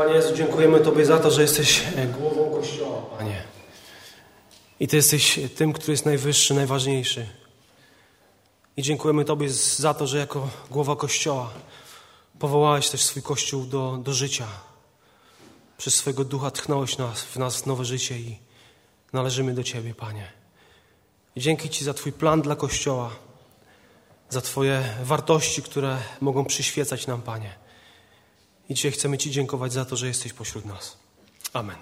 Panie Jezu, dziękujemy Tobie za to, że jesteś e, głową Kościoła, Panie. I Ty jesteś tym, który jest najwyższy, najważniejszy. I dziękujemy Tobie za to, że jako głowa Kościoła powołałeś też swój Kościół do, do życia. Przez swojego ducha tchnąłeś nas, w nas nowe życie i należymy do Ciebie, Panie. I dzięki Ci za Twój plan dla Kościoła, za Twoje wartości, które mogą przyświecać nam, Panie. I dzisiaj chcemy Ci dziękować za to, że jesteś pośród nas. Amen.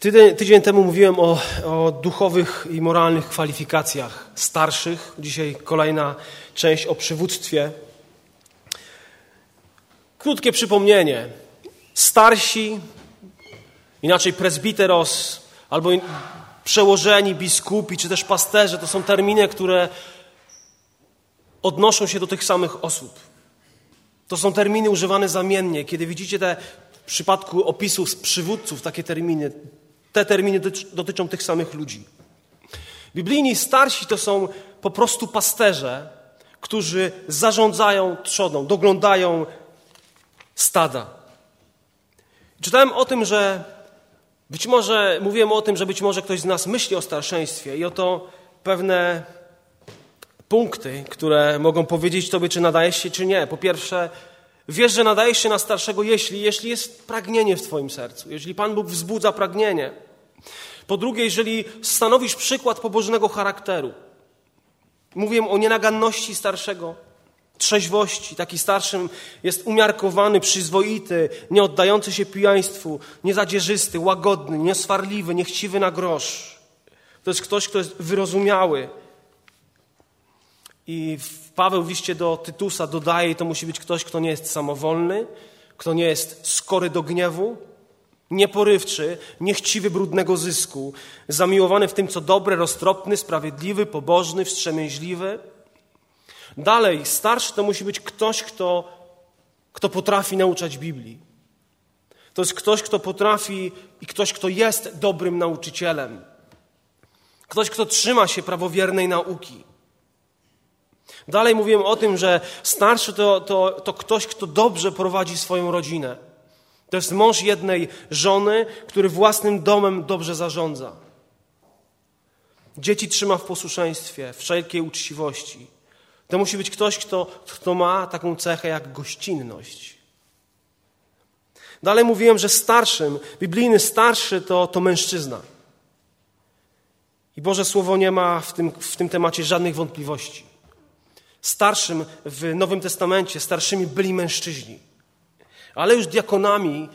Tydzień, tydzień temu mówiłem o, o duchowych i moralnych kwalifikacjach starszych. Dzisiaj kolejna część o przywództwie. Krótkie przypomnienie. Starsi, inaczej presbiteros, albo przełożeni, biskupi, czy też pasterze, to są terminy, które odnoszą się do tych samych osób. To są terminy używane zamiennie. Kiedy widzicie te w przypadku opisów przywódców takie terminy, te terminy dotyczą tych samych ludzi. Biblijni starsi to są po prostu pasterze, którzy zarządzają trzodą, doglądają stada. Czytałem o tym, że być może, mówiłem o tym, że być może ktoś z nas myśli o starszeństwie i oto pewne punkty, które mogą powiedzieć Tobie, czy nadajesz się, czy nie. Po pierwsze, wiesz, że nadajesz się na starszego, jeśli, jeśli jest pragnienie w Twoim sercu, jeżeli Pan Bóg wzbudza pragnienie. Po drugie, jeżeli stanowisz przykład pobożnego charakteru. Mówię o nienaganności starszego, trzeźwości. Taki starszym jest umiarkowany, przyzwoity, nie oddający się pijaństwu, niezadzierzysty, łagodny, nieswarliwy, niechciwy na grosz. To jest ktoś, kto jest wyrozumiały, i Paweł w liście do Tytusa dodaje, to musi być ktoś, kto nie jest samowolny, kto nie jest skory do gniewu, nieporywczy, niechciwy brudnego zysku, zamiłowany w tym, co dobre, roztropny, sprawiedliwy, pobożny, wstrzemięźliwy. Dalej, starszy to musi być ktoś, kto, kto potrafi nauczać Biblii. To jest ktoś, kto potrafi i ktoś, kto jest dobrym nauczycielem. Ktoś, kto trzyma się prawowiernej nauki. Dalej mówiłem o tym, że starszy to, to, to ktoś, kto dobrze prowadzi swoją rodzinę. To jest mąż jednej żony, który własnym domem dobrze zarządza. Dzieci trzyma w posłuszeństwie, wszelkiej uczciwości. To musi być ktoś, kto, kto ma taką cechę jak gościnność. Dalej mówiłem, że starszym, biblijny starszy to, to mężczyzna. I Boże Słowo nie ma w tym, w tym temacie żadnych wątpliwości. Starszym w Nowym Testamencie, starszymi byli mężczyźni. Ale już diakonami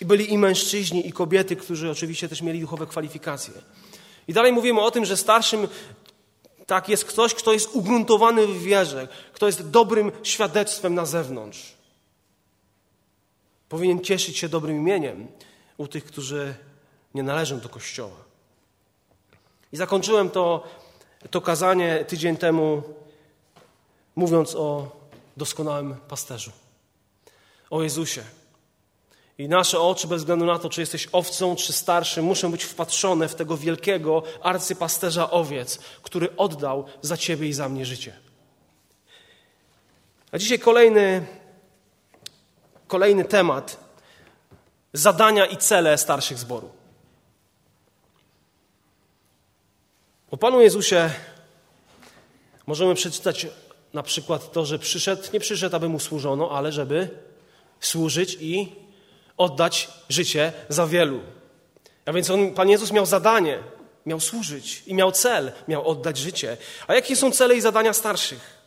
byli i mężczyźni, i kobiety, którzy oczywiście też mieli duchowe kwalifikacje. I dalej mówimy o tym, że starszym tak jest ktoś, kto jest ugruntowany w wierze, kto jest dobrym świadectwem na zewnątrz. Powinien cieszyć się dobrym imieniem u tych, którzy nie należą do kościoła. I zakończyłem to, to kazanie tydzień temu mówiąc o doskonałym pasterzu, o Jezusie. I nasze oczy, bez względu na to, czy jesteś owcą, czy starszym, muszą być wpatrzone w tego wielkiego arcypasterza owiec, który oddał za ciebie i za mnie życie. A dzisiaj kolejny, kolejny temat. Zadania i cele starszych zboru. O Panu Jezusie możemy przeczytać na przykład to, że przyszedł, nie przyszedł, aby mu służono, ale żeby służyć i oddać życie za wielu. A więc on, Pan Jezus miał zadanie, miał służyć i miał cel, miał oddać życie. A jakie są cele i zadania starszych?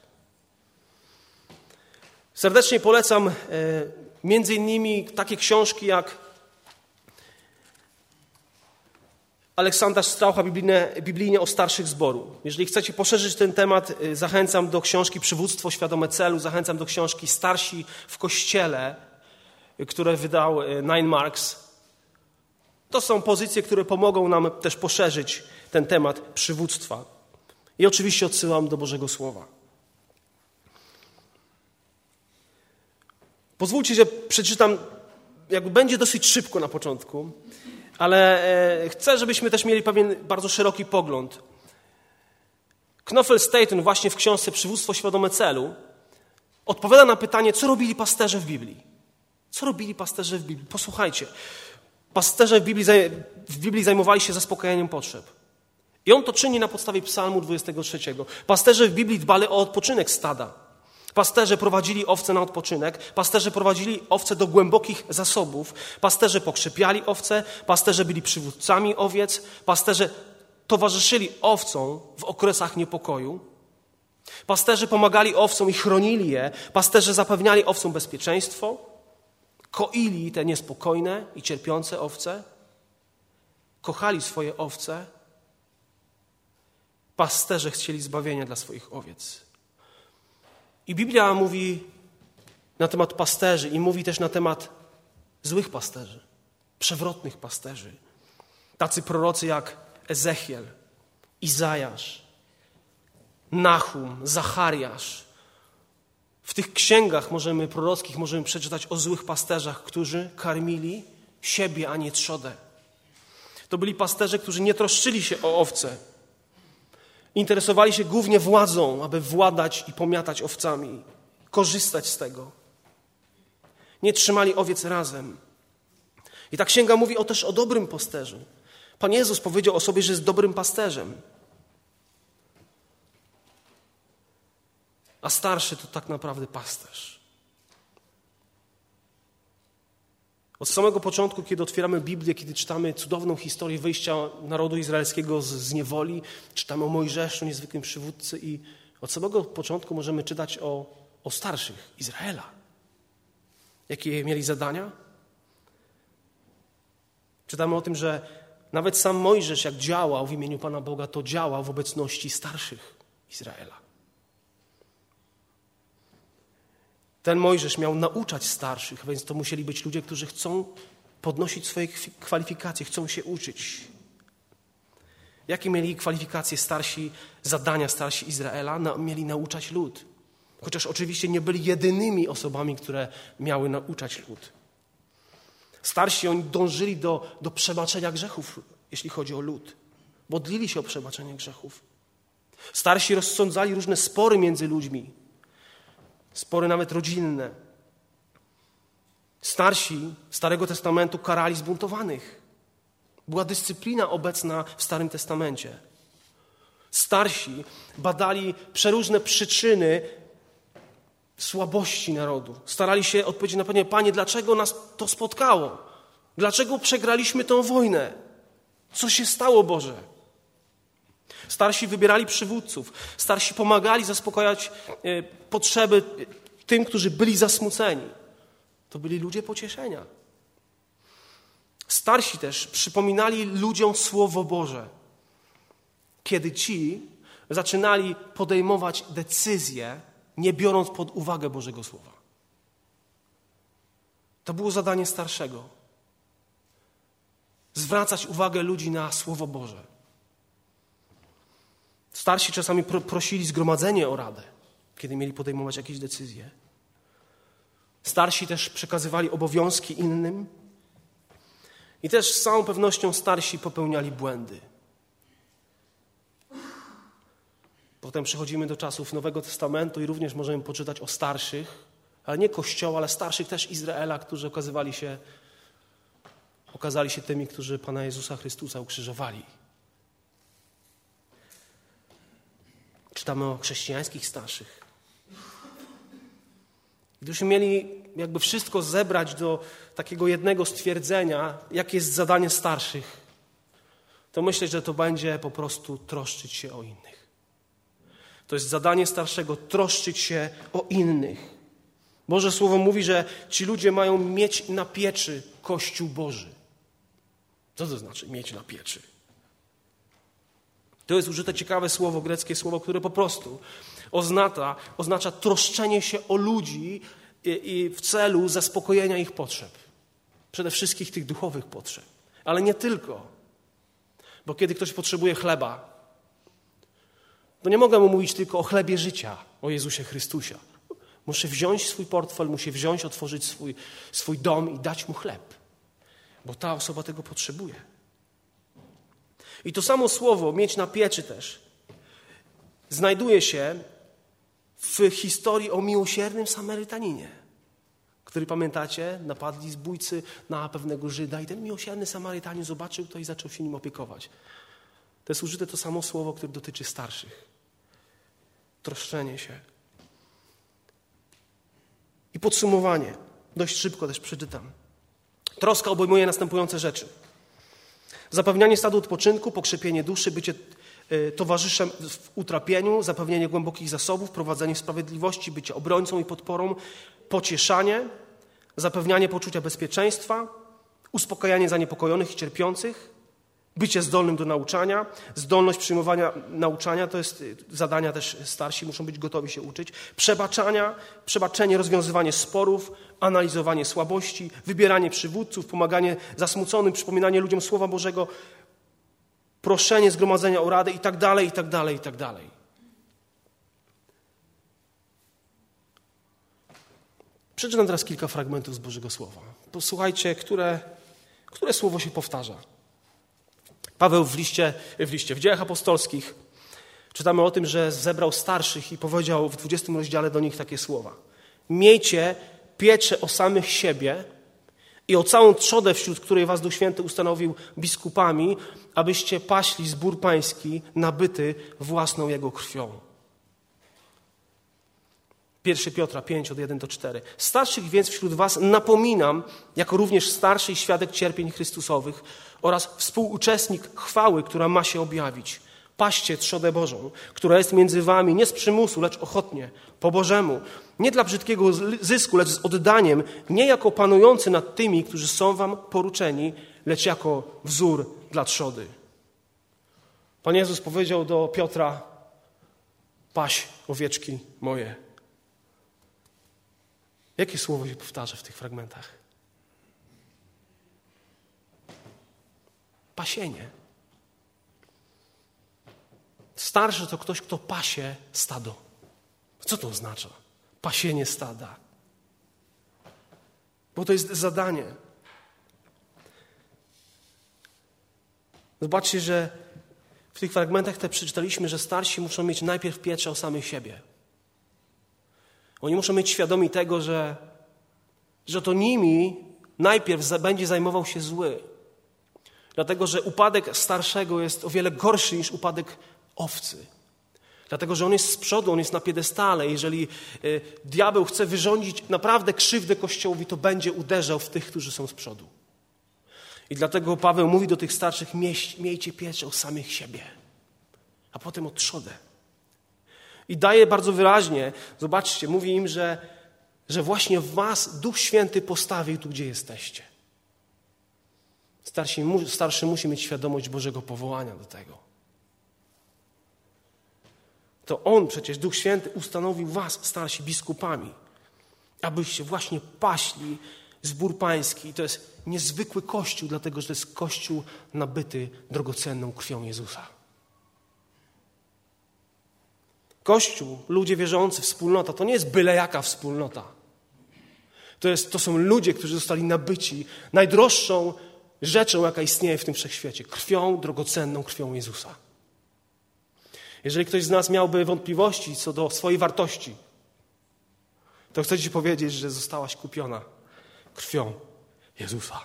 Serdecznie polecam e, między innymi takie książki jak Aleksandra Straucha biblijne, biblijnie o starszych zboru. Jeżeli chcecie poszerzyć ten temat, y, zachęcam do książki Przywództwo Świadome Celu, zachęcam do książki Starsi w Kościele, y, które wydał y, Nine Marks. To są pozycje, które pomogą nam też poszerzyć ten temat przywództwa. I oczywiście odsyłam do Bożego Słowa. Pozwólcie, że przeczytam, jakby będzie dosyć szybko na początku, ale e, chcę, żebyśmy też mieli pewien bardzo szeroki pogląd. Knofel Staten właśnie w książce Przywództwo Świadome Celu odpowiada na pytanie, co robili pasterze w Biblii. Co robili pasterze w Biblii? Posłuchajcie. Pasterze w Biblii, w Biblii zajmowali się zaspokajaniem potrzeb. I on to czyni na podstawie Psalmu 23. Pasterze w Biblii dbali o odpoczynek stada. Pasterze prowadzili owce na odpoczynek, pasterze prowadzili owce do głębokich zasobów, pasterze pokrzepiali owce, pasterze byli przywódcami owiec, pasterze towarzyszyli owcom w okresach niepokoju. Pasterze pomagali owcom i chronili je, pasterze zapewniali owcom bezpieczeństwo, koili te niespokojne i cierpiące owce, kochali swoje owce. Pasterze chcieli zbawienia dla swoich owiec. I Biblia mówi na temat pasterzy i mówi też na temat złych pasterzy, przewrotnych pasterzy. Tacy prorocy jak Ezechiel, Izajasz, Nahum, Zachariasz. W tych księgach możemy prorockich możemy przeczytać o złych pasterzach, którzy karmili siebie, a nie trzodę. To byli pasterze, którzy nie troszczyli się o owce. Interesowali się głównie władzą, aby władać i pomiatać owcami, korzystać z tego. Nie trzymali owiec razem. I ta księga mówi o też o dobrym pasterzu. Pan Jezus powiedział o sobie, że jest dobrym pasterzem. A starszy to tak naprawdę pasterz. Od samego początku, kiedy otwieramy Biblię, kiedy czytamy cudowną historię wyjścia narodu izraelskiego z, z niewoli, czytamy o Mojżeszu, niezwykłym przywódcy, i od samego początku możemy czytać o, o starszych Izraela. Jakie mieli zadania? Czytamy o tym, że nawet sam Mojżesz, jak działał w imieniu Pana Boga, to działał w obecności starszych Izraela. Ten Mojżesz miał nauczać starszych, więc to musieli być ludzie, którzy chcą podnosić swoje kwalifikacje, chcą się uczyć. Jakie mieli kwalifikacje starsi, zadania starsi Izraela? mieli nauczać lud. Chociaż oczywiście nie byli jedynymi osobami, które miały nauczać lud. Starsi oni dążyli do, do przebaczenia grzechów, jeśli chodzi o lud. Modlili się o przebaczenie grzechów. Starsi rozsądzali różne spory między ludźmi spory nawet rodzinne. Starsi Starego Testamentu karali zbuntowanych. Była dyscyplina obecna w Starym Testamencie. Starsi badali przeróżne przyczyny słabości narodu. Starali się odpowiedzieć na pytanie, Panie, dlaczego nas to spotkało? Dlaczego przegraliśmy tę wojnę? Co się stało, Boże? Starsi wybierali przywódców, starsi pomagali zaspokajać e, potrzeby tym, którzy byli zasmuceni. To byli ludzie pocieszenia. Starsi też przypominali ludziom Słowo Boże, kiedy ci zaczynali podejmować decyzje, nie biorąc pod uwagę Bożego Słowa. To było zadanie starszego. Zwracać uwagę ludzi na Słowo Boże. Starsi czasami prosili zgromadzenie o radę, kiedy mieli podejmować jakieś decyzje. Starsi też przekazywali obowiązki innym. I też z całą pewnością starsi popełniali błędy. Potem przechodzimy do czasów Nowego Testamentu i również możemy poczytać o starszych, ale nie Kościoła, ale starszych też Izraela, którzy okazywali się, okazali się tymi, którzy Pana Jezusa Chrystusa ukrzyżowali. Czytamy o chrześcijańskich starszych. Gdybyśmy mieli jakby wszystko zebrać do takiego jednego stwierdzenia, jakie jest zadanie starszych, to myślę, że to będzie po prostu troszczyć się o innych. To jest zadanie starszego troszczyć się o innych. Boże Słowo mówi, że ci ludzie mają mieć na pieczy Kościół Boży. Co to znaczy mieć na pieczy? To jest użyte ciekawe słowo, greckie słowo, które po prostu oznacza, oznacza troszczenie się o ludzi i, i w celu zaspokojenia ich potrzeb. Przede wszystkim tych duchowych potrzeb. Ale nie tylko. Bo kiedy ktoś potrzebuje chleba, to nie mogę mu mówić tylko o chlebie życia, o Jezusie Chrystusie. Muszę wziąć swój portfel, muszę wziąć, otworzyć swój, swój dom i dać mu chleb, bo ta osoba tego potrzebuje. I to samo słowo, mieć na pieczy też, znajduje się w historii o miłosiernym Samarytaninie, który pamiętacie, napadli zbójcy na pewnego Żyda i ten miłosierny Samarytanin zobaczył to i zaczął się nim opiekować. To jest użyte to samo słowo, które dotyczy starszych. Troszczenie się. I podsumowanie. Dość szybko też przeczytam. Troska obejmuje następujące rzeczy. Zapewnianie stadu odpoczynku, pokrzepienie duszy, bycie e, towarzyszem w utrapieniu, zapewnienie głębokich zasobów, prowadzenie sprawiedliwości, bycie obrońcą i podporą, pocieszanie, zapewnianie poczucia bezpieczeństwa, uspokajanie zaniepokojonych i cierpiących, bycie zdolnym do nauczania, zdolność przyjmowania nauczania, to jest y, zadania też starsi, muszą być gotowi się uczyć, przebaczania, przebaczenie, rozwiązywanie sporów, analizowanie słabości, wybieranie przywódców, pomaganie zasmuconym, przypominanie ludziom Słowa Bożego, proszenie zgromadzenia o radę i tak dalej, i tak dalej, i tak dalej. Przeczytam teraz kilka fragmentów z Bożego Słowa. Posłuchajcie, które, które słowo się powtarza. Paweł w liście, w liście, w dziejach apostolskich czytamy o tym, że zebrał starszych i powiedział w 20 rozdziale do nich takie słowa. Miejcie pieczę o samych siebie i o całą trzodę, wśród której was Duch Święty ustanowił biskupami, abyście paśli zbór pański nabyty własną Jego krwią. 1 Piotra 5 od 1 do 4. Starszych więc wśród was napominam, jako również starszy świadek cierpień Chrystusowych oraz współuczestnik chwały, która ma się objawić. Paście trzodę Bożą, która jest między wami nie z przymusu, lecz ochotnie, po Bożemu, nie dla brzydkiego zysku, lecz z oddaniem, nie jako panujący nad tymi, którzy są wam poruczeni, lecz jako wzór dla trzody. Pan Jezus powiedział do Piotra: Paś owieczki moje. Jakie słowo się powtarza w tych fragmentach? Pasienie. Starszy to ktoś, kto pasie stado. Co to oznacza? Pasienie stada. Bo to jest zadanie. Zobaczcie, że w tych fragmentach te przeczytaliśmy, że starsi muszą mieć najpierw pieczę o samych siebie. Oni muszą mieć świadomi tego, że, że to nimi najpierw będzie zajmował się zły. Dlatego, że upadek starszego jest o wiele gorszy niż upadek owcy. Dlatego, że on jest z przodu, on jest na piedestale. Jeżeli y, diabeł chce wyrządzić naprawdę krzywdę Kościołowi, to będzie uderzał w tych, którzy są z przodu. I dlatego Paweł mówi do tych starszych: miejcie pieczę o samych siebie, a potem o trzodę. I daje bardzo wyraźnie, zobaczcie, mówi im, że, że właśnie was Duch Święty postawił tu, gdzie jesteście. Starszy, starszy musi mieć świadomość Bożego powołania do tego. To On przecież, Duch Święty, ustanowił was, starsi, biskupami, abyście właśnie paśli zbór pański. I to jest niezwykły kościół, dlatego że to jest kościół nabyty drogocenną krwią Jezusa. Kościół, ludzie wierzący, wspólnota, to nie jest byle jaka wspólnota. To, jest, to są ludzie, którzy zostali nabyci najdroższą rzeczą, jaka istnieje w tym wszechświecie krwią, drogocenną krwią Jezusa. Jeżeli ktoś z nas miałby wątpliwości co do swojej wartości, to chcę Ci powiedzieć, że zostałaś kupiona krwią Jezusa.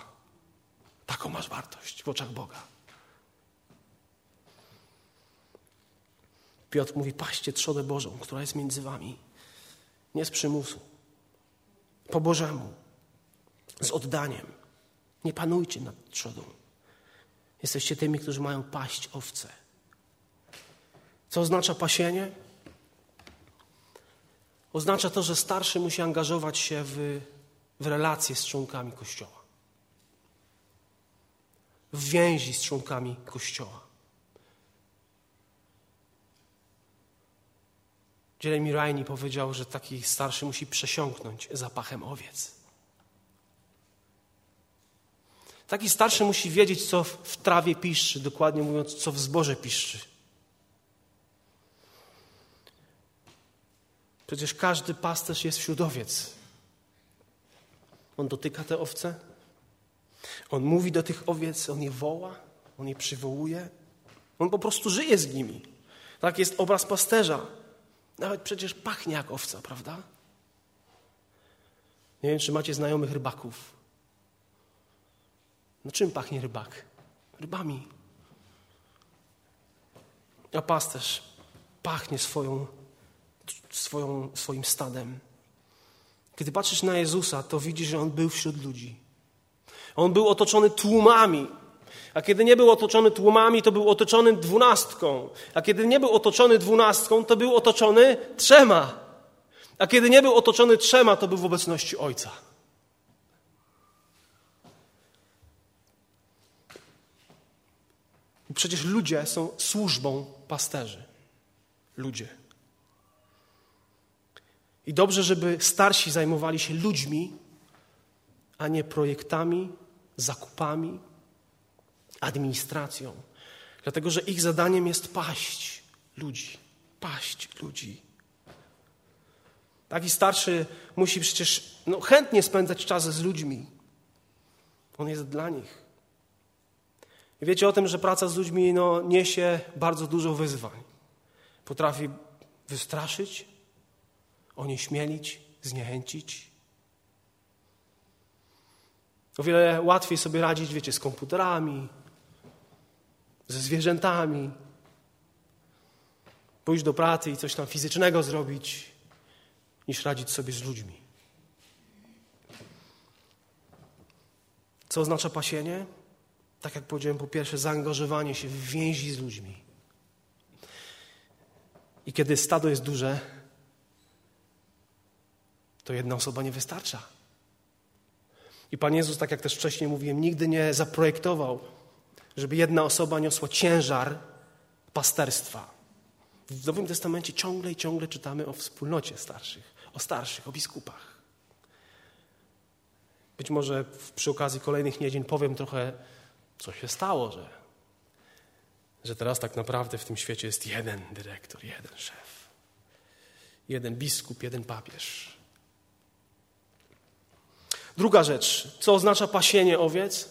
Taką masz wartość w oczach Boga. Piotr mówi: paście trzodę Bożą, która jest między wami. Nie z przymusu. Po Bożemu. Z oddaniem. Nie panujcie nad trzodą. Jesteście tymi, którzy mają paść owce. Co oznacza pasienie? Oznacza to, że starszy musi angażować się w, w relacje z członkami Kościoła. W więzi z członkami Kościoła. Jeremy Rainey powiedział, że taki starszy musi przesiąknąć zapachem owiec. Taki starszy musi wiedzieć, co w trawie piszczy, dokładnie mówiąc, co w zboże piszczy. Przecież każdy pasterz jest wśród owiec. On dotyka te owce, on mówi do tych owiec, on je woła, on je przywołuje, on po prostu żyje z nimi. Tak jest obraz pasterza. Nawet przecież pachnie jak owca, prawda? Nie wiem, czy macie znajomych rybaków. No czym pachnie rybak? Rybami. A pasterz pachnie swoją, swoją, swoim stadem. Kiedy patrzysz na Jezusa, to widzisz, że On był wśród ludzi. On był otoczony tłumami. A kiedy nie był otoczony tłumami, to był otoczony dwunastką. A kiedy nie był otoczony dwunastką, to był otoczony trzema. A kiedy nie był otoczony trzema, to był w obecności Ojca. Przecież ludzie są służbą pasterzy. Ludzie. I dobrze, żeby starsi zajmowali się ludźmi, a nie projektami, zakupami, administracją. Dlatego, że ich zadaniem jest paść ludzi. Paść ludzi. Taki starszy musi przecież no, chętnie spędzać czas z ludźmi. On jest dla nich. I wiecie o tym, że praca z ludźmi no, niesie bardzo dużo wyzwań. Potrafi wystraszyć, onieśmielić, zniechęcić. O wiele łatwiej sobie radzić, wiecie, z komputerami, ze zwierzętami, pójść do pracy i coś tam fizycznego zrobić, niż radzić sobie z ludźmi. Co oznacza pasienie? Tak jak powiedziałem, po pierwsze, zaangażowanie się w więzi z ludźmi. I kiedy stado jest duże, to jedna osoba nie wystarcza. I Pan Jezus, tak jak też wcześniej mówiłem, nigdy nie zaprojektował, żeby jedna osoba niosła ciężar pasterstwa. W Nowym Testamencie ciągle i ciągle czytamy o wspólnocie starszych, o starszych, o biskupach. Być może przy okazji kolejnych niedziel powiem trochę, co się stało, że, że teraz tak naprawdę w tym świecie jest jeden dyrektor, jeden szef, jeden biskup, jeden papież. Druga rzecz, co oznacza pasienie owiec?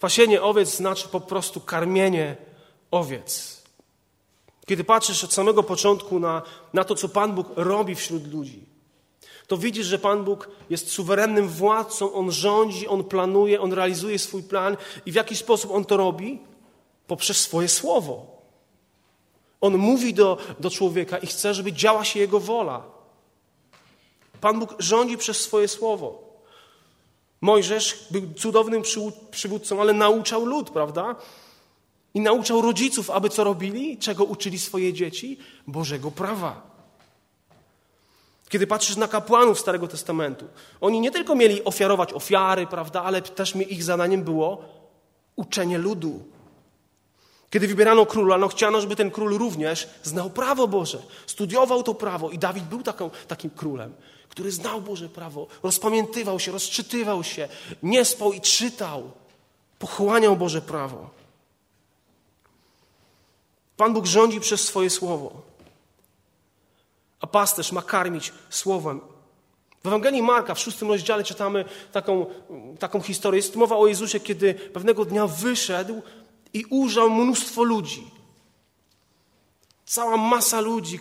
Pasienie owiec znaczy po prostu karmienie owiec. Kiedy patrzysz od samego początku na, na to, co Pan Bóg robi wśród ludzi, to widzisz, że Pan Bóg jest suwerennym władcą, On rządzi, On planuje, On realizuje swój plan i w jaki sposób On to robi? Poprzez swoje słowo. On mówi do, do człowieka i chce, żeby działa się Jego wola. Pan Bóg rządzi przez swoje słowo. Mojżesz był cudownym przywódcą, ale nauczał lud, prawda? I nauczał rodziców, aby co robili? Czego uczyli swoje dzieci? Bożego prawa. Kiedy patrzysz na kapłanów Starego Testamentu, oni nie tylko mieli ofiarować ofiary, prawda, ale też ich zadaniem było uczenie ludu. Kiedy wybierano króla, no chciano, żeby ten król również znał prawo Boże, studiował to prawo i Dawid był taką, takim królem który znał Boże prawo, rozpamiętywał się, rozczytywał się, nie spał i czytał, pochłaniał Boże prawo. Pan Bóg rządzi przez swoje słowo, a pasterz ma karmić słowem. W Ewangelii Marka w szóstym rozdziale czytamy taką, taką historię. Jest mowa o Jezusie, kiedy pewnego dnia wyszedł i ujrzał mnóstwo ludzi. Cała masa ludzi,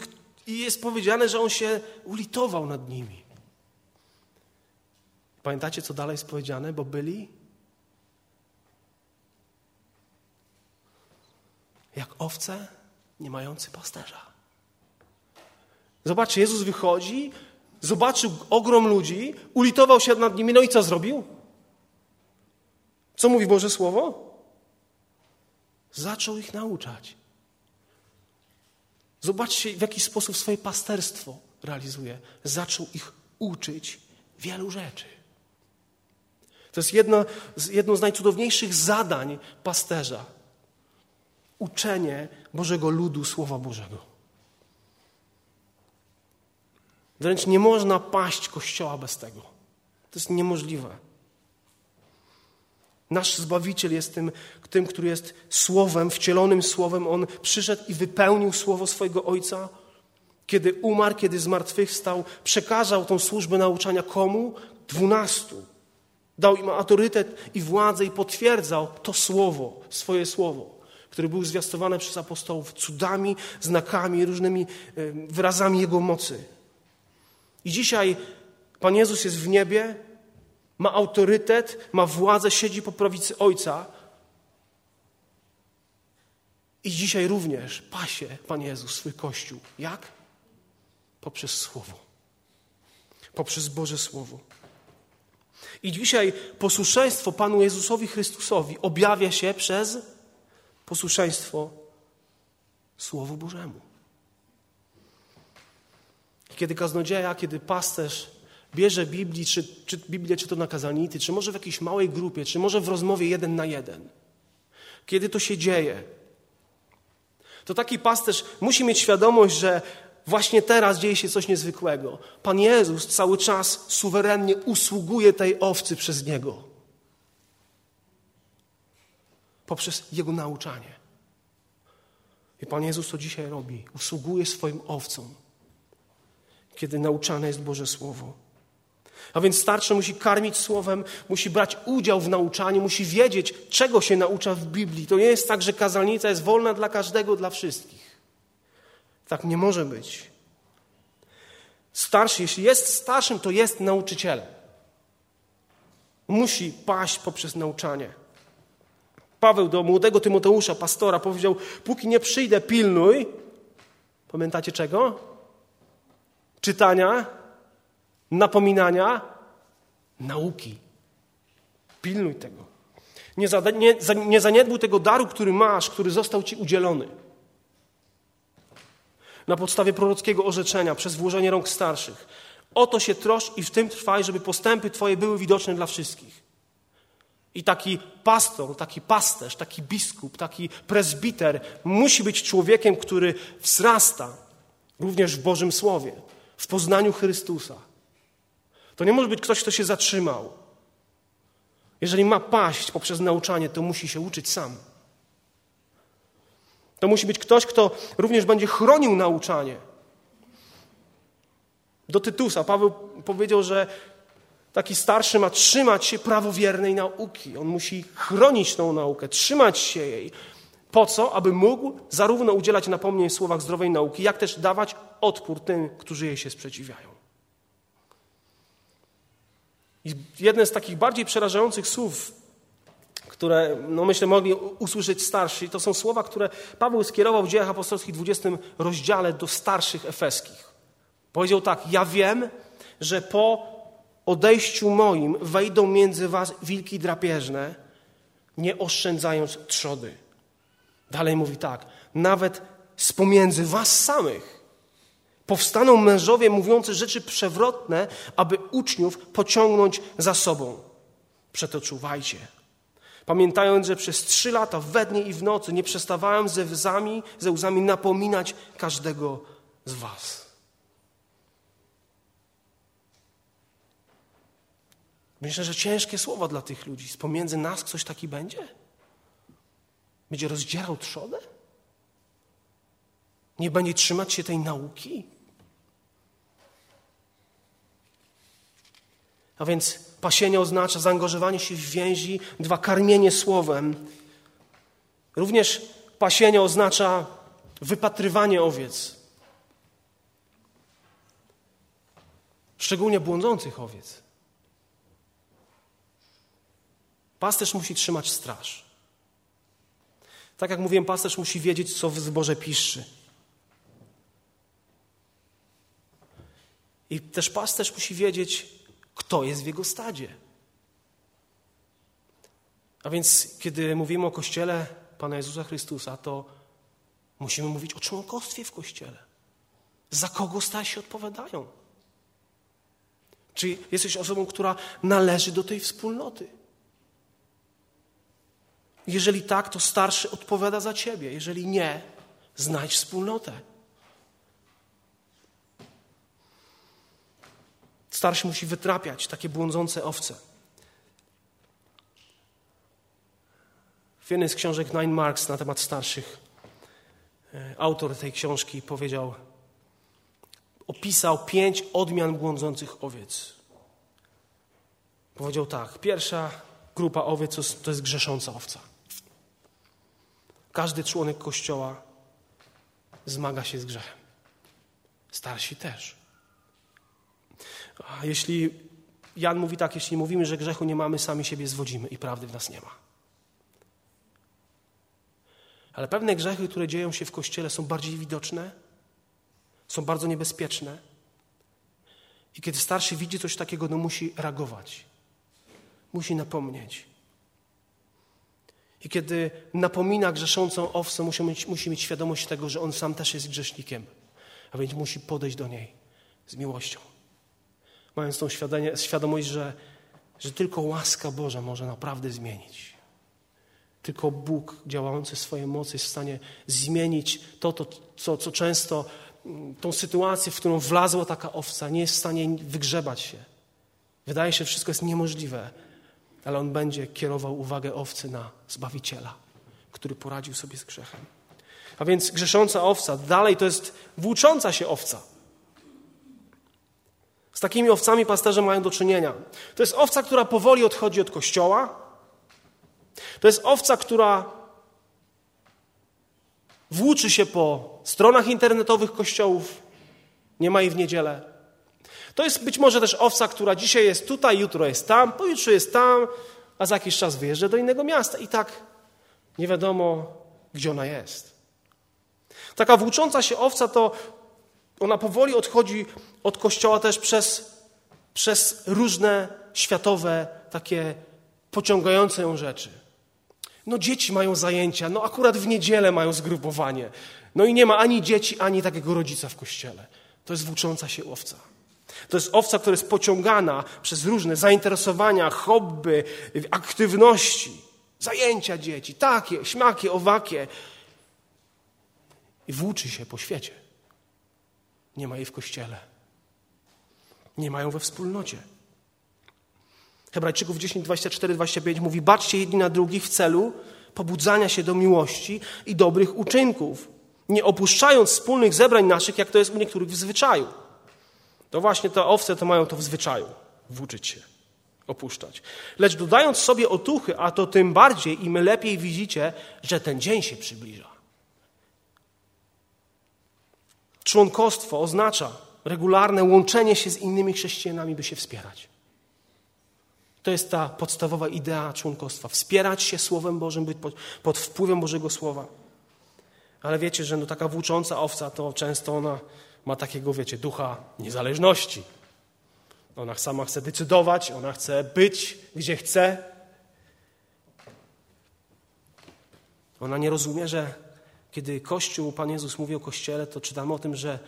i jest powiedziane, że on się ulitował nad nimi. Pamiętacie, co dalej jest powiedziane? Bo byli jak owce nie mający pasterza. Zobaczcie, Jezus wychodzi, zobaczył ogrom ludzi, ulitował się nad nimi, no i co zrobił? Co mówi Boże Słowo? Zaczął ich nauczać. Zobaczcie, w jaki sposób swoje pasterstwo realizuje. Zaczął ich uczyć wielu rzeczy. To jest jedno, jedno z najcudowniejszych zadań pasterza. Uczenie Bożego ludu Słowa Bożego. Wręcz nie można paść Kościoła bez tego. To jest niemożliwe. Nasz Zbawiciel jest tym, tym, który jest Słowem, wcielonym Słowem. On przyszedł i wypełnił Słowo swojego Ojca. Kiedy umarł, kiedy zmartwychwstał, przekazał tą służbę nauczania komu? Dwunastu. Dał im autorytet i władzę i potwierdzał to Słowo, swoje Słowo, które było zwiastowane przez apostołów cudami, znakami, różnymi wyrazami Jego mocy. I dzisiaj Pan Jezus jest w niebie, ma autorytet, ma władzę, siedzi po prawicy Ojca. I dzisiaj również pasie Pan Jezus swój Kościół. Jak? Poprzez Słowo. Poprzez Boże Słowo. I dzisiaj posłuszeństwo Panu Jezusowi Chrystusowi objawia się przez posłuszeństwo Słowu Bożemu. Kiedy kaznodzieja, kiedy pasterz bierze Biblii, czy, czy Biblię, czy to na kazanity, czy może w jakiejś małej grupie, czy może w rozmowie jeden na jeden. Kiedy to się dzieje, to taki pasterz musi mieć świadomość, że właśnie teraz dzieje się coś niezwykłego. Pan Jezus cały czas suwerennie usługuje tej owcy przez Niego. Poprzez Jego nauczanie. I Pan Jezus to dzisiaj robi. Usługuje swoim owcom, kiedy nauczane jest Boże Słowo. A więc starszy musi karmić słowem, musi brać udział w nauczaniu, musi wiedzieć, czego się naucza w Biblii. To nie jest tak, że kazalnica jest wolna dla każdego, dla wszystkich. Tak nie może być. Starszy, jeśli jest starszym, to jest nauczycielem. Musi paść poprzez nauczanie. Paweł do młodego Tymoteusza, pastora, powiedział: Póki nie przyjdę, pilnuj. Pamiętacie czego? Czytania, napominania, nauki. Pilnuj tego. Nie, nie zaniedbuj tego daru, który masz, który został ci udzielony. Na podstawie prorockiego orzeczenia, przez włożenie rąk starszych. Oto się trosz i w tym trwaj, żeby postępy Twoje były widoczne dla wszystkich. I taki pastor, taki pasterz, taki biskup, taki prezbiter musi być człowiekiem, który wzrasta również w Bożym Słowie, w poznaniu Chrystusa. To nie może być ktoś, kto się zatrzymał. Jeżeli ma paść poprzez nauczanie, to musi się uczyć sam. To musi być ktoś, kto również będzie chronił nauczanie. Do Tytusa Paweł powiedział, że taki starszy ma trzymać się prawowiernej nauki. On musi chronić tą naukę, trzymać się jej. Po co? Aby mógł zarówno udzielać napomnień w słowach zdrowej nauki, jak też dawać odpór tym, którzy jej się sprzeciwiają. I jedne z takich bardziej przerażających słów, które no myślę mogli usłyszeć starsi, to są słowa, które Paweł skierował w dziejach apostolskich 20 rozdziale do starszych efeskich. Powiedział tak: Ja wiem, że po odejściu moim wejdą między was wilki drapieżne, nie oszczędzając trzody. Dalej mówi tak: Nawet z pomiędzy was samych Powstaną mężowie mówiący rzeczy przewrotne, aby uczniów pociągnąć za sobą. Przeto czuwajcie. Pamiętając, że przez trzy lata we dnie i w nocy nie przestawałem ze łzami, ze łzami napominać każdego z was. Myślę, że ciężkie słowa dla tych ludzi. Z pomiędzy nas ktoś taki będzie? Będzie rozdzierał trzodę? Nie będzie trzymać się tej nauki? A więc pasienie oznacza zaangażowanie się w więzi, dwa karmienie słowem. Również pasienie oznacza wypatrywanie owiec. Szczególnie błądzących owiec. Pasterz musi trzymać straż. Tak jak mówiłem, pasterz musi wiedzieć, co w zboże piszczy. I też pasterz musi wiedzieć, kto jest w jego stadzie. A więc, kiedy mówimy o Kościele Pana Jezusa Chrystusa, to musimy mówić o członkostwie w Kościele. Za kogo starsi odpowiadają? Czy jesteś osobą, która należy do tej wspólnoty? Jeżeli tak, to starszy odpowiada za ciebie. Jeżeli nie, znajdź wspólnotę. Starszy musi wytrapiać takie błądzące owce. W jednej z książek Nine Marks na temat starszych e, autor tej książki powiedział, opisał pięć odmian błądzących owiec. Powiedział tak, pierwsza grupa owiec to jest grzesząca owca. Każdy członek Kościoła zmaga się z grzechem. Starsi też. Jeśli Jan mówi tak, jeśli mówimy, że grzechu nie mamy, sami siebie zwodzimy i prawdy w nas nie ma. Ale pewne grzechy, które dzieją się w kościele, są bardziej widoczne, są bardzo niebezpieczne. I kiedy starszy widzi coś takiego, no musi reagować, musi napomnieć. I kiedy napomina grzeszącą owcę, musi mieć, musi mieć świadomość tego, że on sam też jest grzesznikiem, a więc musi podejść do niej z miłością. Mając tą świadomość, że, że tylko łaska Boża może naprawdę zmienić. Tylko Bóg działający swoje mocy jest w stanie zmienić to, to co, co często, mm, tą sytuację, w którą wlazła taka owca, nie jest w stanie wygrzebać się. Wydaje się, że wszystko jest niemożliwe, ale On będzie kierował uwagę owcy na Zbawiciela, który poradził sobie z grzechem. A więc grzesząca owca, dalej to jest włócząca się owca. Z takimi owcami pasterze mają do czynienia. To jest owca, która powoli odchodzi od kościoła. To jest owca, która włóczy się po stronach internetowych kościołów. Nie ma jej w niedzielę. To jest być może też owca, która dzisiaj jest tutaj, jutro jest tam, pojutrze jest tam, a za jakiś czas wyjeżdża do innego miasta. I tak nie wiadomo, gdzie ona jest. Taka włócząca się owca to ona powoli odchodzi od kościoła też przez, przez różne światowe, takie pociągające ją rzeczy. No dzieci mają zajęcia, no akurat w niedzielę mają zgrupowanie. No i nie ma ani dzieci, ani takiego rodzica w kościele. To jest włócząca się owca. To jest owca, która jest pociągana przez różne zainteresowania, hobby, aktywności, zajęcia dzieci, takie, śmakie, owakie. I włóczy się po świecie. Nie ma jej w kościele. Nie mają we wspólnocie. Hebrajczyków 10, 24, 25 mówi: Baczcie jedni na drugich w celu pobudzania się do miłości i dobrych uczynków, nie opuszczając wspólnych zebrań naszych, jak to jest u niektórych w zwyczaju. To właśnie te owce to mają to w zwyczaju włóczyć się, opuszczać. Lecz dodając sobie otuchy, a to tym bardziej, im lepiej widzicie, że ten dzień się przybliża. Członkostwo oznacza regularne łączenie się z innymi chrześcijanami, by się wspierać. To jest ta podstawowa idea członkostwa. Wspierać się Słowem Bożym, być pod, wpływem Bożego Słowa. Ale wiecie, że no taka włócząca owca to często ona ma takiego, wiecie, ducha niezależności. Ona sama chce decydować, ona chce być gdzie chce. Ona nie rozumie, że kiedy Kościół, Pan Jezus mówi o Kościele, to czytamy o tym, że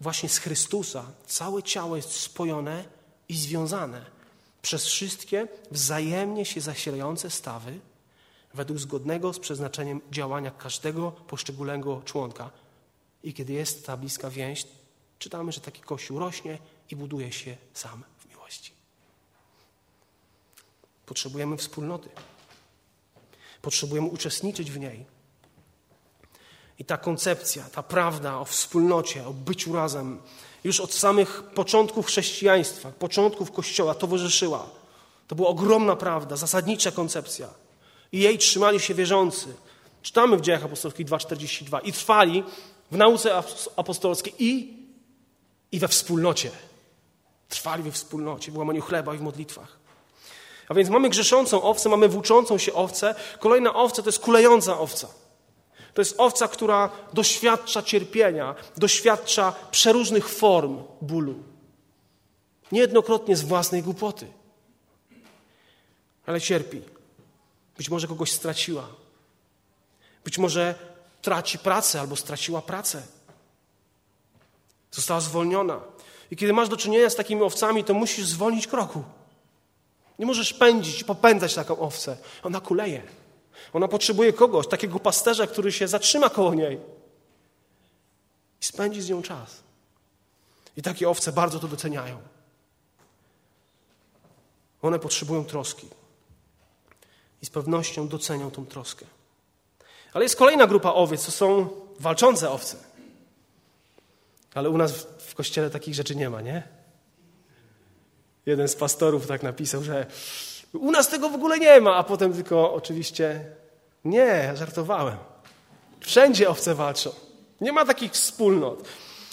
właśnie z Chrystusa całe ciało jest spojone i związane przez wszystkie wzajemnie się zasilające stawy według zgodnego z przeznaczeniem działania każdego poszczególnego członka. I kiedy jest ta bliska więź, czytamy, że taki Kościół rośnie i buduje się sam w miłości. Potrzebujemy wspólnoty. Potrzebujemy uczestniczyć w niej. I ta koncepcja, ta prawda o wspólnocie, o byciu razem, już od samych początków chrześcijaństwa, początków Kościoła towarzyszyła. To była ogromna prawda, zasadnicza koncepcja. I jej trzymali się wierzący. Czytamy w Dziejach Apostolskich 2,42. I trwali w nauce apostolskiej i, i we wspólnocie. Trwali we wspólnocie, w łamaniu chleba i w modlitwach. A więc mamy grzeszącą owcę, mamy włóczącą się owcę. Kolejna owca to jest kulejąca owca. To jest owca, która doświadcza cierpienia, doświadcza przeróżnych form bólu. Niejednokrotnie z własnej głupoty. Ale cierpi. Być może kogoś straciła. Być może traci pracę albo straciła pracę. Została zwolniona. I kiedy masz do czynienia z takimi owcami, to musisz zwolnić kroku. Nie możesz pędzić popędzać taką owcę. Ona kuleje. Ona potrzebuje kogoś, takiego pasterza, który się zatrzyma koło niej i spędzi z nią czas. I takie owce bardzo to doceniają. One potrzebują troski. I z pewnością docenią tą troskę. Ale jest kolejna grupa owiec, to są walczące owce. Ale u nas w kościele takich rzeczy nie ma, nie? Jeden z pastorów tak napisał, że u nas tego w ogóle nie ma, a potem tylko oczywiście nie, żartowałem. Wszędzie owce walczą. Nie ma takich wspólnot.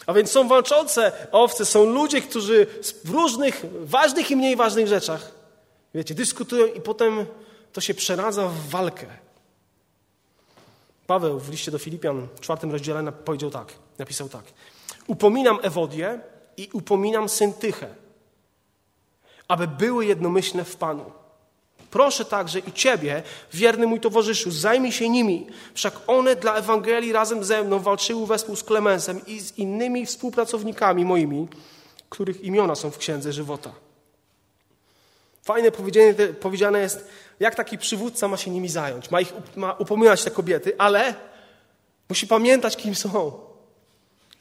A więc są walczące owce, są ludzie, którzy w różnych ważnych i mniej ważnych rzeczach, wiecie, dyskutują i potem to się przeradza w walkę. Paweł w liście do Filipian w czwartym rozdziale powiedział tak, napisał tak. Upominam Ewodię i upominam Syntychę, aby były jednomyślne w Panu. Proszę także i Ciebie, wierny mój towarzyszu, zajmij się nimi. Wszak one dla Ewangelii razem ze mną walczyły wespół z Klemensem i z innymi współpracownikami moimi, których imiona są w Księdze Żywota. Fajne powiedziane jest, jak taki przywódca ma się nimi zająć. Ma, ich, ma upominać te kobiety, ale musi pamiętać, kim są.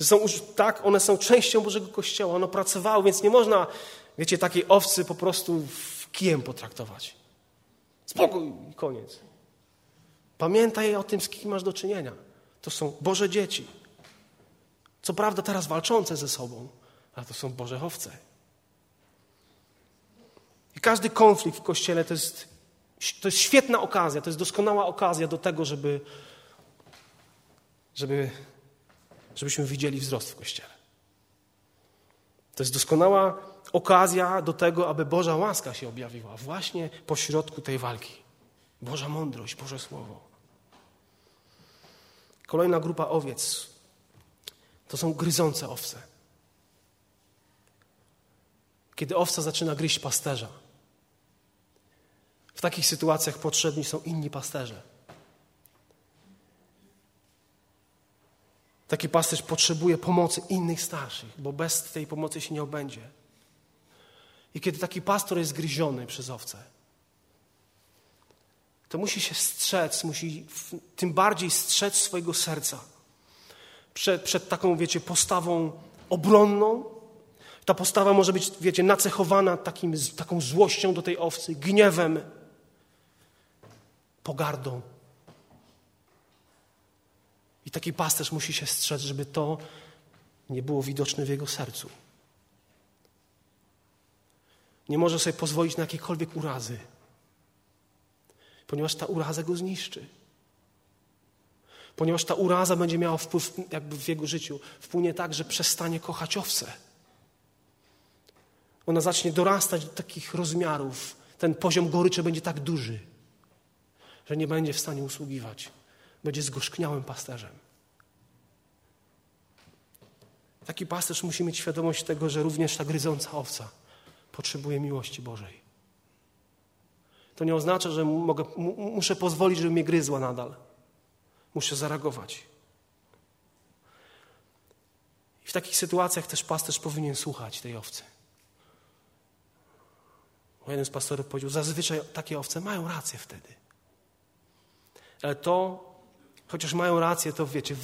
Są tak, one są częścią Bożego Kościoła, one pracowały, więc nie można, wiecie, takiej owcy po prostu kijem potraktować. Spokój, koniec. Pamiętaj o tym, z kim masz do czynienia. To są Boże dzieci. Co prawda teraz walczące ze sobą, ale to są Boże owce. I każdy konflikt w Kościele to jest, to jest świetna okazja, to jest doskonała okazja do tego, żeby, żeby, żebyśmy widzieli wzrost w Kościele. To jest doskonała okazja do tego, aby Boża łaska się objawiła właśnie pośrodku tej walki. Boża mądrość, Boże Słowo. Kolejna grupa owiec to są gryzące owce. Kiedy owca zaczyna gryźć pasterza, w takich sytuacjach potrzebni są inni pasterze. Taki pasterz potrzebuje pomocy innych starszych, bo bez tej pomocy się nie obędzie. I kiedy taki pastor jest gryziony przez owce, to musi się strzec, musi tym bardziej strzec swojego serca przed, przed taką, wiecie, postawą obronną. Ta postawa może być, wiecie, nacechowana takim, taką złością do tej owcy, gniewem, pogardą. I taki pasterz musi się strzec, żeby to nie było widoczne w jego sercu. Nie może sobie pozwolić na jakiekolwiek urazy, ponieważ ta uraza go zniszczy. Ponieważ ta uraza będzie miała wpływ jakby w jego życiu. Wpłynie tak, że przestanie kochać owce. Ona zacznie dorastać do takich rozmiarów. Ten poziom goryczy będzie tak duży, że nie będzie w stanie usługiwać. Będzie zgorzkniałym pasterzem. Taki pasterz musi mieć świadomość tego, że również ta gryząca owca potrzebuje miłości Bożej. To nie oznacza, że mogę, muszę pozwolić, żeby mnie gryzła nadal. Muszę zareagować. I w takich sytuacjach też pasterz powinien słuchać tej owcy. Jeden z pastorów powiedział, zazwyczaj takie owce mają rację wtedy. Ale to, chociaż mają rację, to wiecie,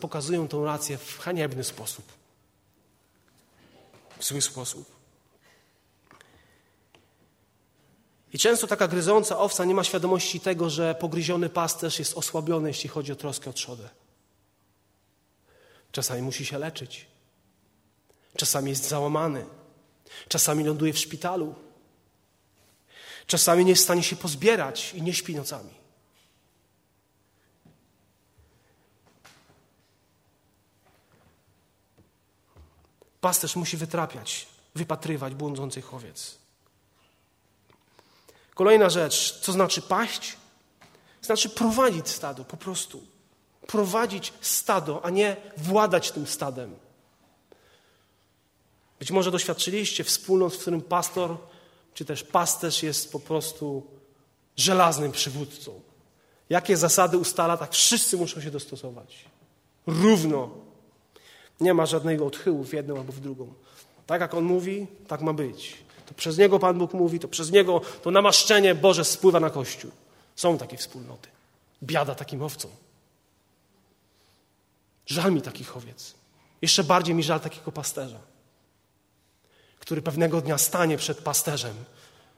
pokazują tą rację w haniebny sposób. W zły sposób. I często taka gryząca owca nie ma świadomości tego, że pogryziony pasterz jest osłabiony, jeśli chodzi o troskę o trzodę. Czasami musi się leczyć. Czasami jest załamany. Czasami ląduje w szpitalu. Czasami nie jest w stanie się pozbierać i nie śpi nocami. Pasterz musi wytrapiać, wypatrywać błądzących owiec. Kolejna rzecz, co znaczy paść? Znaczy prowadzić stado, po prostu. Prowadzić stado, a nie władać tym stadem. Być może doświadczyliście wspólnot, w którym pastor czy też pasterz jest po prostu żelaznym przywódcą. Jakie zasady ustala, tak wszyscy muszą się dostosować. Równo. Nie ma żadnego odchyłu w jedną albo w drugą. Tak jak on mówi, tak ma być. To przez Niego Pan Bóg mówi, to przez Niego to namaszczenie Boże spływa na Kościół. Są takie wspólnoty. Biada takim owcom. Żal mi takich owiec. Jeszcze bardziej mi żal takiego pasterza, który pewnego dnia stanie przed pasterzem,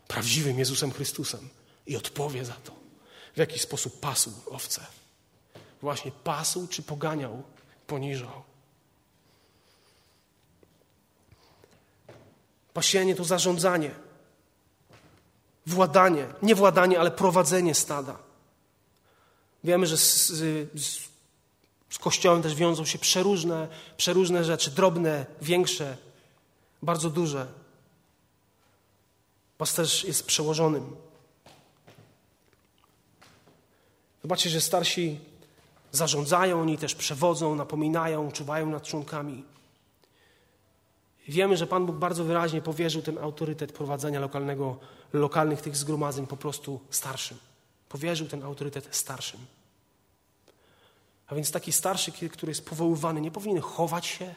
prawdziwym Jezusem Chrystusem i odpowie za to, w jaki sposób pasł owce. Właśnie pasł czy poganiał, poniżał. Pasienie to zarządzanie, władanie, nie władanie, ale prowadzenie stada. Wiemy, że z, z, Z Kościołem też wiążą się przeróżne, przeróżne rzeczy, drobne, większe, bardzo duże. Pasterz jest przełożonym. Zobaczcie, że starsi zarządzają, oni też przewodzą, napominają, czuwają nad członkami. Wiemy, że Pan Bóg bardzo wyraźnie powierzył ten autorytet prowadzenia lokalnego, lokalnych tych zgromadzeń po prostu starszym. Powierzył ten autorytet starszym. A więc taki starszy, który jest powoływany, nie powinien chować się.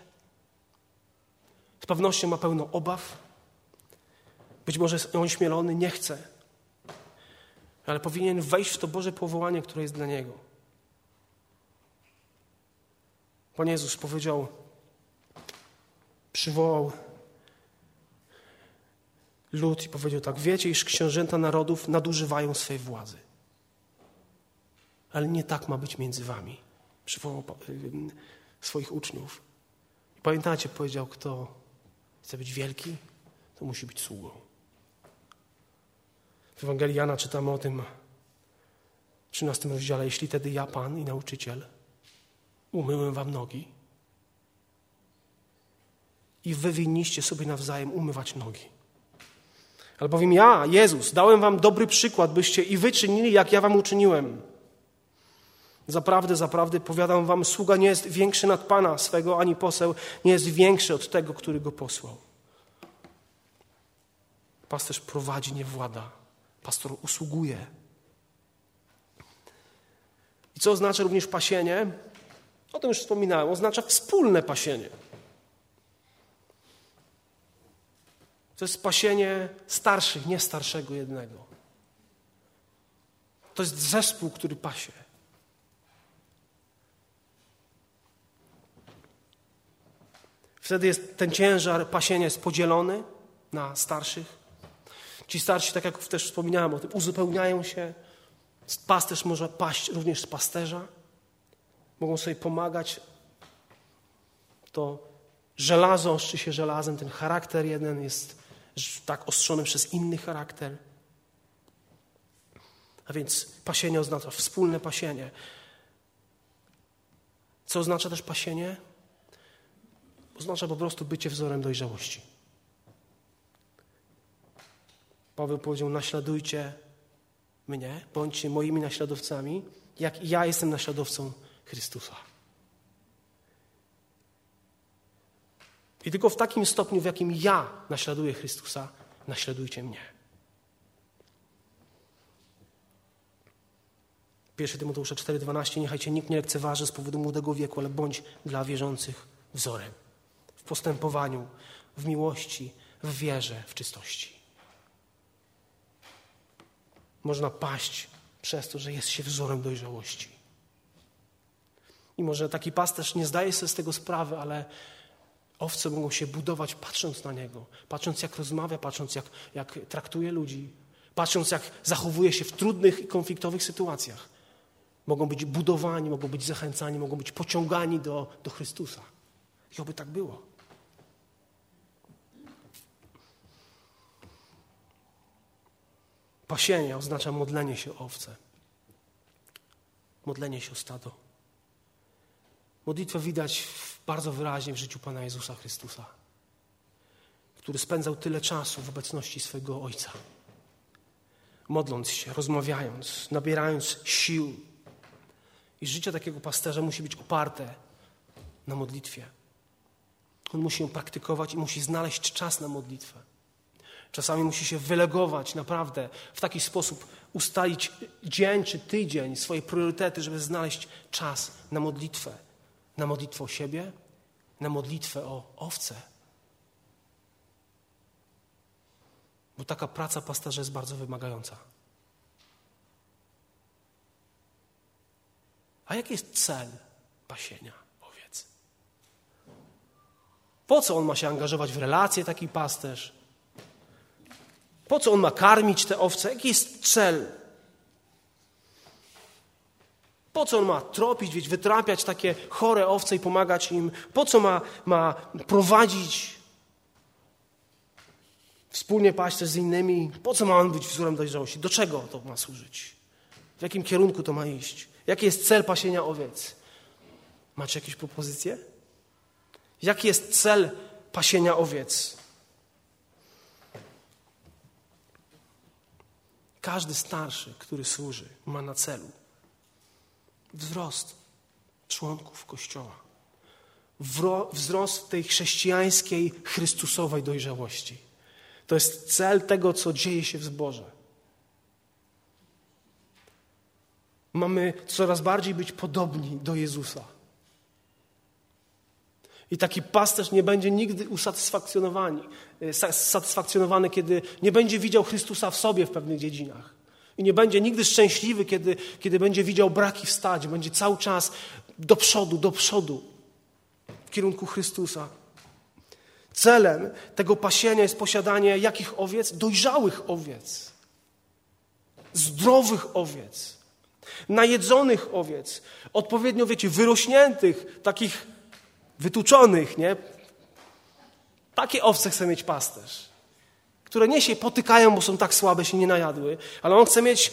Z pewnością ma pełno obaw. Być może jest ośmielony, nie chce. Ale powinien wejść w to Boże powołanie, które jest dla niego. Pan Jezus powiedział, przywołał lud i powiedział tak: Wiecie, iż książęta narodów nadużywają swej władzy. Ale nie tak ma być między wami. Przywołał swoich uczniów. I pamiętacie, powiedział, kto chce być wielki, to musi być sługą. W Ewangelii Jana czytamy o tym w 13 rozdziale. Jeśli tedy ja, Pan i nauczyciel, umyłem wam nogi i wy winniście sobie nawzajem umywać nogi. Albowiem ja, Jezus, dałem wam dobry przykład, byście i wy czynili, jak ja wam uczyniłem. Zaprawdę, zaprawdę powiadam wam, sługa nie jest większy nad Pana swego, ani poseł nie jest większy od tego, który go posłał. Pasterz prowadzi, nie włada. Pastor usługuje. I co oznacza również pasienie? O tym już wspominałem. Oznacza wspólne pasienie. To jest pasienie starszych, nie starszego jednego. To jest zespół, który pasie. Wtedy jest ten ciężar pasienia jest podzielony na starszych. Ci starsi, tak jak też wspominałem o tym, uzupełniają się. Pasterz może paść również z pasterza. Mogą sobie pomagać. To żelazo ostrzy się żelazem. Ten charakter jeden jest tak ostrzony przez inny charakter. A więc pasienie oznacza wspólne pasienie. Co oznacza też pasienie? Oznacza po prostu bycie wzorem dojrzałości. Paweł powiedział: Naśladujcie mnie, bądźcie moimi naśladowcami, jak ja jestem naśladowcą Chrystusa. I tylko w takim stopniu, w jakim ja naśladuję Chrystusa, naśladujcie mnie. 1 Tymoteusza 4,12 Niechaj cię nikt nie lekceważy z powodu młodego wieku, ale bądź dla wierzących wzorem. W postępowaniu, w miłości, w wierze, w czystości. Można paść przez to, że jest się wzorem dojrzałości. I może taki pasterz nie zdaje sobie z tego sprawy, ale Owce mogą się budować patrząc na Niego, patrząc jak rozmawia, patrząc jak, jak traktuje ludzi, patrząc jak zachowuje się w trudnych i konfliktowych sytuacjach. Mogą być budowani, mogą być zachęcani, mogą być pociągani do, do Chrystusa. I oby tak było. Pasienie oznacza modlenie się o owce. Modlenie się o stado. Modlitwę widać bardzo wyraźnie w życiu Pana Jezusa Chrystusa, który spędzał tyle czasu w obecności swojego Ojca, modląc się, rozmawiając, nabierając sił. I życie takiego pasterza musi być oparte na modlitwie. On musi ją praktykować i musi znaleźć czas na modlitwę. Czasami musi się wylegować naprawdę w taki sposób, ustalić dzień czy tydzień, swoje priorytety, żeby znaleźć czas na modlitwę na modlitwę o siebie, na modlitwę o owce. Bo taka praca pasterza jest bardzo wymagająca. A jaki jest cel pasienia owiec? Po co on ma się angażować w relacje, taki pasterz? Po co on ma karmić te owce? Jaki jest cel po co on ma tropić, wieć, wytrapiać takie chore owce i pomagać im? Po co ma, ma prowadzić wspólnie paść z innymi? Po co ma on być wzorem dojrzałości? Do czego to ma służyć? W jakim kierunku to ma iść? Jaki jest cel pasienia owiec? Macie jakieś propozycje? Jaki jest cel pasienia owiec? Każdy starszy, który służy, ma na celu wzrost członków Kościoła, wzrost tej chrześcijańskiej, chrystusowej dojrzałości. To jest cel tego, co dzieje się w zborze. Mamy coraz bardziej być podobni do Jezusa. I taki pasterz nie będzie nigdy usatysfakcjonowany, e, kiedy nie będzie widział Chrystusa w sobie w pewnych dziedzinach. I nie będzie nigdy szczęśliwy, kiedy, kiedy będzie widział braki w stadzie. Będzie cały czas do przodu, do przodu, w kierunku Chrystusa. Celem tego pasienia jest posiadanie jakich owiec? Dojrzałych owiec. Zdrowych owiec. Najedzonych owiec. Odpowiednio, wiecie, wyrośniętych, takich wytuczonych, nie? Takie owce chce mieć pasterz, które nie się potykają, bo są tak słabe, się nie najadły, ale on chce mieć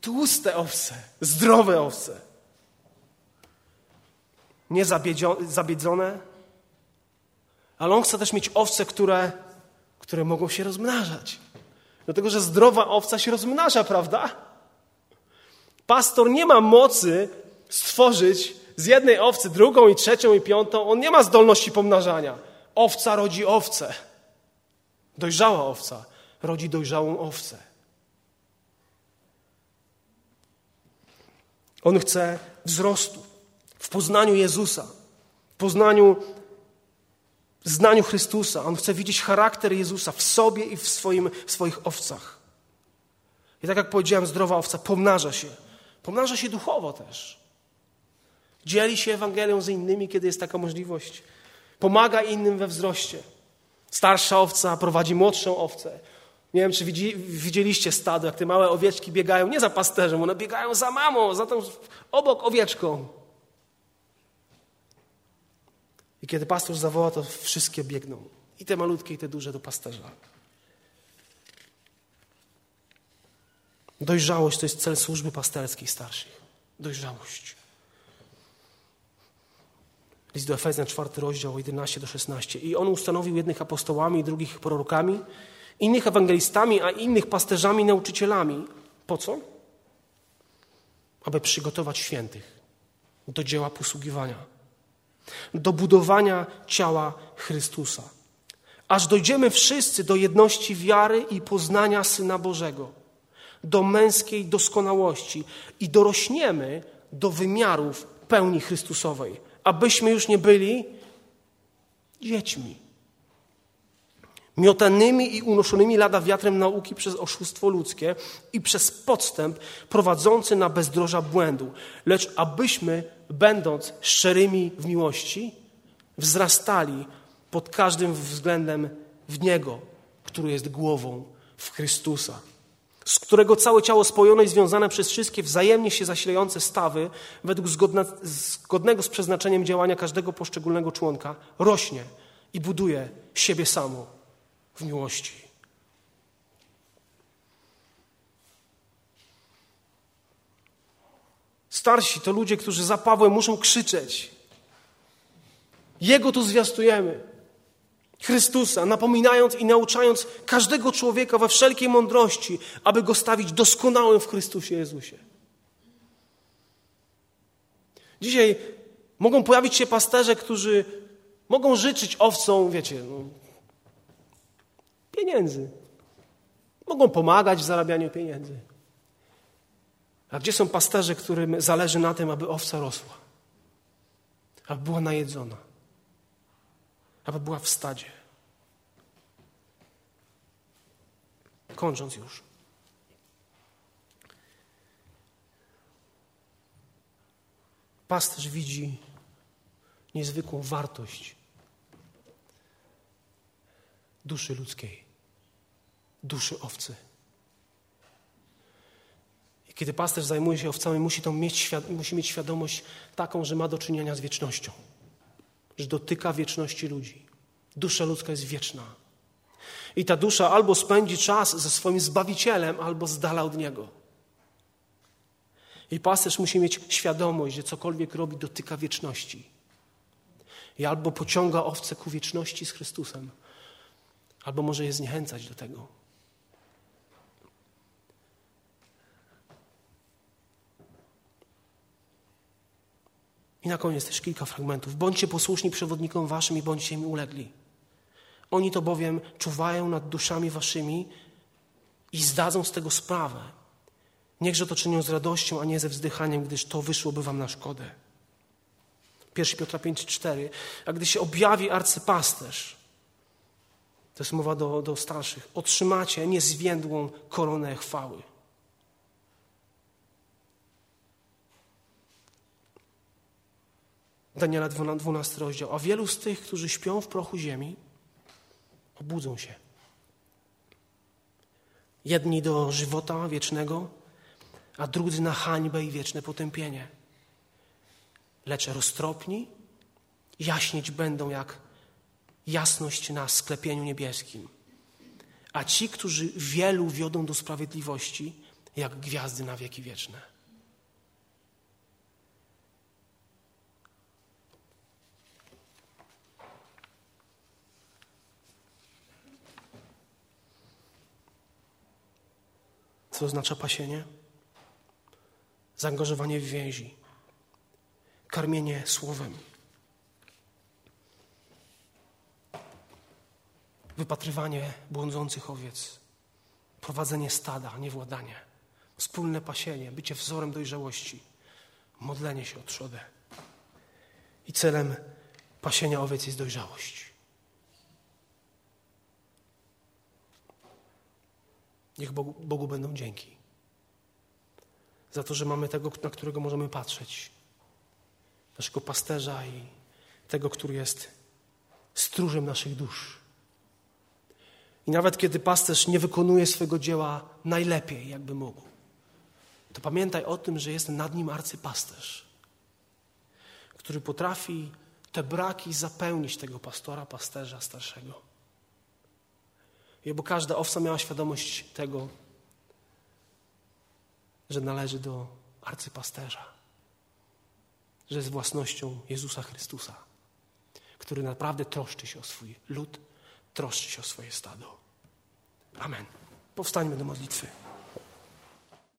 tłuste owce, zdrowe owce. Nie zabiedzone, ale on chce też mieć owce, które, które mogą się rozmnażać. Dlatego, że zdrowa owca się rozmnaża, prawda? Pastor nie ma mocy stworzyć z jednej owcy drugą i trzecią i piątą, on nie ma zdolności pomnażania. Owca rodzi owce. Dojrzała owca rodzi dojrzałą owcę. On chce wzrostu w poznaniu Jezusa, w poznaniu, w znaniu Chrystusa. On chce widzieć charakter Jezusa w sobie i w, swoim, w swoich owcach. I tak jak powiedziałem, zdrowa owca pomnaża się. Pomnaża się duchowo też. Dzieli się Ewangelią z innymi, kiedy jest taka możliwość. Pomaga innym we wzroście. Starsza owca prowadzi młodszą owcę. Nie wiem, czy widzieliście stado, jak te małe owieczki biegają nie za pasterzem, one biegają za mamą, za tą obok owieczką. I kiedy pastor zawoła, to wszystkie biegną. I te malutkie, i te duże do pasterza. Dojrzałość to jest cel służby pasterskiej starszych. Dojrzałość. List do Efezjan, czwarty rozdział, 11 do 16. I on ustanowił jednych apostołami, drugich prorokami, innych ewangelistami, a innych pasterzami, nauczycielami. Po co? Aby przygotować świętych do dzieła posługiwania, do budowania ciała Chrystusa. Aż dojdziemy wszyscy do jedności wiary i poznania Syna Bożego, do męskiej doskonałości i dorośniemy do wymiarów pełni Chrystusowej abyśmy już nie byli dziećmi. Miotanymi i unoszonymi lada wiatrem nauki przez oszustwo ludzkie i przez podstęp prowadzący na bezdroża błędu, lecz abyśmy, będąc szczerymi w miłości, wzrastali pod każdym względem w Niego, który jest głową w Chrystusa z którego całe ciało spojone i związane przez wszystkie wzajemnie się zasilające stawy, według zgodna, zgodnego z przeznaczeniem działania każdego poszczególnego członka, rośnie i buduje siebie samo w miłości. Starsi to ludzie, którzy za Pawłem muszą krzyczeć. Jego tu zwiastujemy. Chrystusa, napominając i nauczając każdego człowieka we wszelkiej mądrości, aby go stawić doskonałym w Chrystusie Jezusie. Dzisiaj mogą pojawić się pasterze, którzy mogą życzyć owcom, wiecie, no, pieniędzy. Mogą pomagać w zarabianiu pieniędzy. A gdzie są pasterze, którym zależy na tym, aby owca rosła, aby była najedzona? Aby była w stadzie. Kończąc już. Pasterz widzi niezwykłą wartość duszy ludzkiej, duszy owcy. I kiedy pasterz zajmuje się owcami, musi, to mieć, musi mieć świadomość taką, że ma do czynienia z wiecznością że dotyka wieczności ludzi. Dusza ludzka jest wieczna. I ta dusza albo spędzi czas ze swoim Zbawicielem, albo z dala od Niego. I pasterz musi mieć świadomość, że cokolwiek robi, dotyka wieczności. I albo pociąga owce ku wieczności z Chrystusem, albo może je zniechęcać do tego. I na koniec też kilka fragmentów. Bądźcie posłuszni przewodnikom waszym i bądźcie mi ulegli. Oni to bowiem czuwają nad duszami waszymi i zdadzą z tego sprawę. Niechże to czynią z radością, a nie ze wzdychaniem, gdyż to wyszłoby wam na szkodę. 1 Piotra 5,4. A gdy się objawi arcypasterz, to jest mowa do, do starszych, otrzymacie niezwiędłą koronę chwały. Daniela 12 rozdział. A wielu z tych, którzy śpią w prochu ziemi, obudzą się. Jedni do żywota wiecznego, a drudzy na hańbę i wieczne potępienie. Lecz roztropni jaśnieć będą jak jasność na sklepieniu niebieskim. A ci, którzy wielu wiodą do sprawiedliwości, jak gwiazdy na wieki wieczne. Oznacza pasienie? Zaangażowanie w więzi, karmienie słowem, wypatrywanie błądzących owiec, prowadzenie stada, niewładanie, wspólne pasienie, bycie wzorem dojrzałości, modlenie się o trzodę. I celem pasienia owiec jest dojrzałość. Niech Bogu, Bogu będą dzięki. Za to, że mamy tego, na którego możemy patrzeć. Naszego pasterza i tego, który jest stróżem naszych dusz. I nawet kiedy pasterz nie wykonuje swojego dzieła najlepiej, jakby mógł, to pamiętaj o tym, że jest nad nim arcypasterz, który potrafi te braki zapełnić tego pastora, pasterza starszego. Bo każda owca miała świadomość tego, że należy do arcypasterza, że jest własnością Jezusa Chrystusa, który naprawdę troszczy się o swój lud, troszczy się o swoje stado. Amen. Powstańmy do modlitwy.